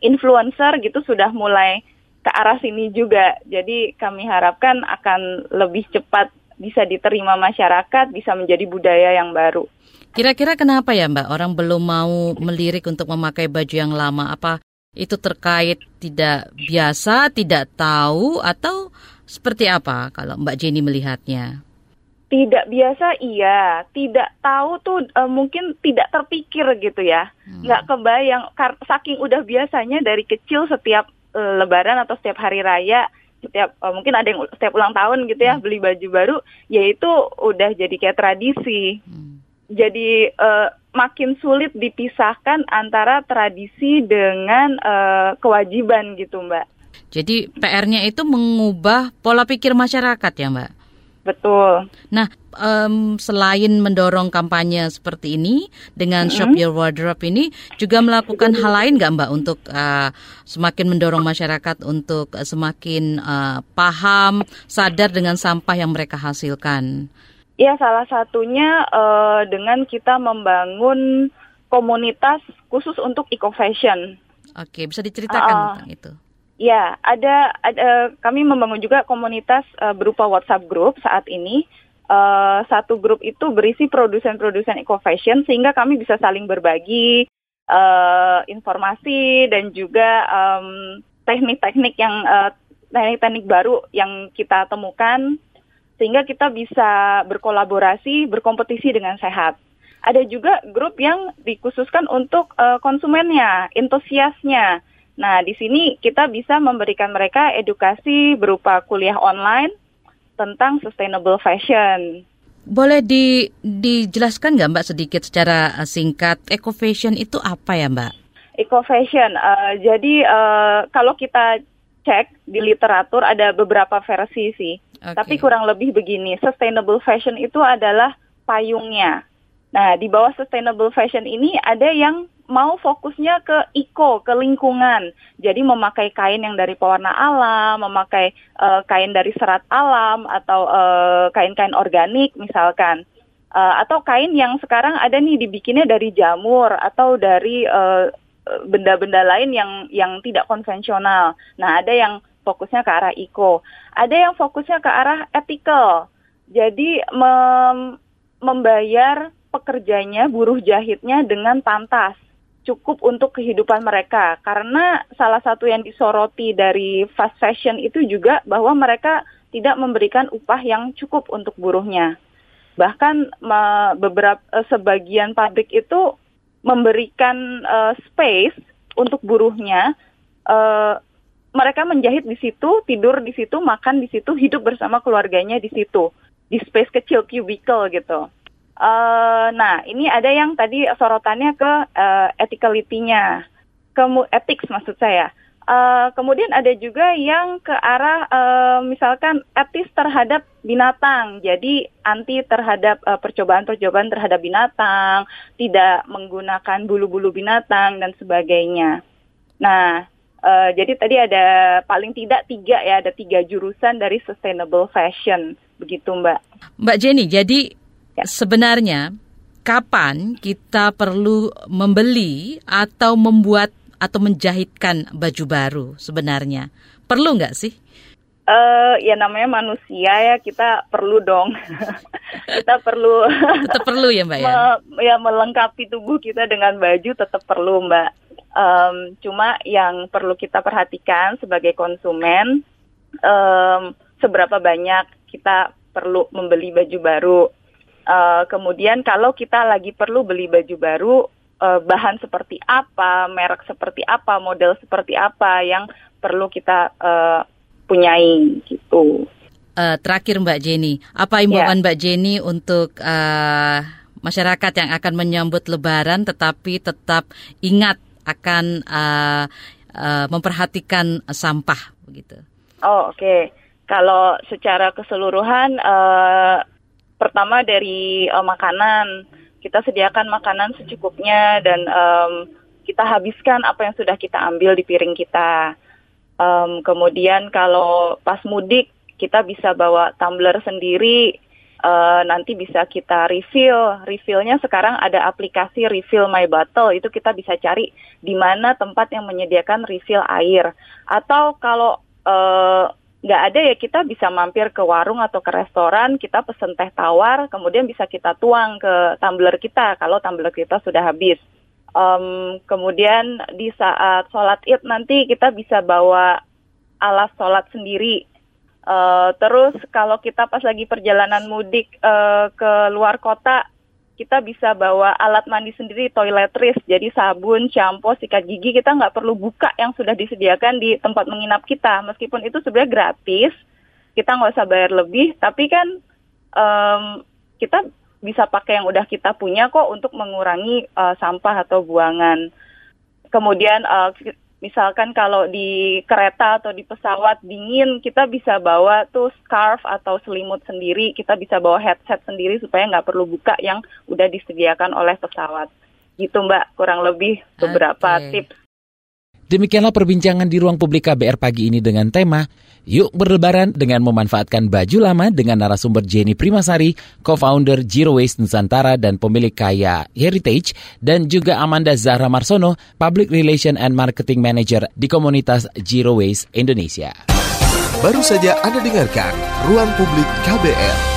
influencer gitu sudah mulai ke arah sini juga. Jadi kami harapkan akan lebih cepat bisa diterima masyarakat, bisa menjadi budaya yang baru. Kira-kira kenapa ya Mbak orang belum mau melirik untuk memakai baju yang lama? Apa itu terkait tidak biasa, tidak tahu, atau seperti apa kalau Mbak Jenny melihatnya? Tidak biasa iya, tidak tahu tuh eh, mungkin tidak terpikir gitu ya. Nggak kebayang saking udah biasanya dari kecil setiap eh, lebaran atau setiap hari raya setiap eh, mungkin ada yang setiap ulang tahun gitu ya beli baju baru, yaitu udah jadi kayak tradisi. Jadi eh, makin sulit dipisahkan antara tradisi dengan eh, kewajiban gitu, Mbak. Jadi PR-nya itu mengubah pola pikir masyarakat ya Mbak? Betul. Nah, em, selain mendorong kampanye seperti ini dengan Shop Your Wardrobe ini juga melakukan hal lain nggak Mbak untuk eh, semakin mendorong masyarakat untuk semakin eh, paham, sadar dengan sampah yang mereka hasilkan? Ya, salah satunya eh, dengan kita membangun komunitas khusus untuk eco fashion. Oke, bisa diceritakan Ah. tentang itu? Ya, ada, ada kami membangun juga komunitas eh, berupa WhatsApp group saat ini. Eh, satu grup itu berisi produsen-produsen eco fashion sehingga kami bisa saling berbagi eh, informasi dan juga em, teknik-teknik yang eh, teknik-teknik baru yang kita temukan sehingga kita bisa berkolaborasi, berkompetisi dengan sehat. Ada juga grup yang dikhususkan untuk eh, konsumennya, entusiasnya. Nah, di sini kita bisa memberikan mereka edukasi berupa kuliah online tentang sustainable fashion. Boleh di, dijelaskan nggak Mbak sedikit secara eh, singkat, eco fashion itu apa ya Mbak? Eco fashion, eh, jadi eh, kalau kita cek di literatur ada beberapa versi sih. Oke. Tapi kurang lebih begini, sustainable fashion itu adalah payungnya. Nah, di bawah sustainable fashion ini ada yang mau fokusnya ke eco, ke lingkungan. Jadi memakai kain yang dari pewarna alam, memakai eh, kain dari serat alam atau eh, kain-kain organik misalkan. Eh, atau kain yang sekarang ada nih dibikinnya dari jamur atau dari eh, benda-benda lain yang yang tidak konvensional. Nah, ada yang fokusnya ke arah eco. Ada yang fokusnya ke arah ethical. Jadi mem- membayar pekerjanya, buruh jahitnya dengan pantas. Cukup untuk kehidupan mereka. Karena salah satu yang disoroti dari fast fashion itu juga bahwa mereka tidak memberikan upah yang cukup untuk buruhnya. Bahkan beberapa eh, sebagian pabrik itu memberikan eh, space untuk buruhnya eh, mereka menjahit di situ, tidur di situ, makan di situ, hidup bersama keluarganya di situ, di space kecil cubicle gitu. Eh, nah, ini ada yang tadi sorotannya ke eh, ethicality-nya, kemu ethics maksud saya. Eh, kemudian ada juga yang ke arah eh, misalkan etis terhadap binatang, jadi anti terhadap eh, percobaan-percobaan terhadap binatang, tidak menggunakan bulu-bulu binatang dan sebagainya. Nah, eh, jadi tadi ada paling tidak tiga ya, ada tiga jurusan dari sustainable fashion, begitu Mbak. Mbak Jenny, jadi Ya. sebenarnya kapan kita perlu membeli atau membuat atau menjahitkan baju baru sebenarnya? Perlu nggak sih? Eh, ya namanya manusia ya kita perlu dong, (laughs) kita perlu Tetap perlu ya Mbak ya? (laughs) me- ya melengkapi tubuh kita dengan baju tetap perlu Mbak. Em, cuma yang perlu kita perhatikan sebagai konsumen, em, seberapa banyak kita perlu membeli baju baru. Eh, kemudian kalau kita lagi perlu beli baju baru, eh, bahan seperti apa, merek seperti apa, model seperti apa yang perlu kita uh, punyai gitu. Uh, terakhir Mbak Jenny, apa imbauan yeah. Mbak Jenny untuk uh, masyarakat yang akan menyambut Lebaran, tetapi tetap ingat akan uh, uh, memperhatikan sampah begitu? Oh oke, okay. kalau secara keseluruhan, uh, pertama dari uh, makanan, kita sediakan makanan secukupnya dan um, kita habiskan apa yang sudah kita ambil di piring kita. Um, kemudian kalau pas mudik kita bisa bawa tumbler sendiri, uh, nanti bisa kita refill. Refillnya sekarang ada aplikasi Refill My Bottle, itu kita bisa cari di mana tempat yang menyediakan refill air. Atau kalau uh, nggak ada ya kita bisa mampir ke warung atau ke restoran, kita pesen teh tawar, kemudian bisa kita tuang ke tumbler kita kalau tumbler kita sudah habis. Um, kemudian di saat sholat id nanti kita bisa bawa alas sholat sendiri. Uh, terus kalau kita pas lagi perjalanan mudik uh, ke luar kota, kita bisa bawa alat mandi sendiri, toiletries, jadi sabun, shampoo, sikat gigi, kita nggak perlu buka yang sudah disediakan di tempat menginap kita. Meskipun itu sebenarnya gratis, kita nggak usah bayar lebih, tapi kan um, kita bisa pakai yang udah kita punya kok untuk mengurangi uh, sampah atau buangan. Kemudian uh, misalkan kalau di kereta atau di pesawat dingin, kita bisa bawa tuh scarf atau selimut sendiri, kita bisa bawa headset sendiri supaya nggak perlu buka yang udah disediakan oleh pesawat. Gitu Mbak, kurang lebih beberapa okay. tips Demikianlah perbincangan di ruang publik KBR pagi ini dengan tema Yuk berlebaran dengan memanfaatkan baju lama dengan narasumber Jenny Primasari, co-founder Zero Waste Nusantara dan pemilik kaya Heritage, dan juga Amanda Zahra Marsono, Public Relation and Marketing Manager di komunitas Zero Waste Indonesia. Baru saja Anda dengarkan Ruang Publik KBR.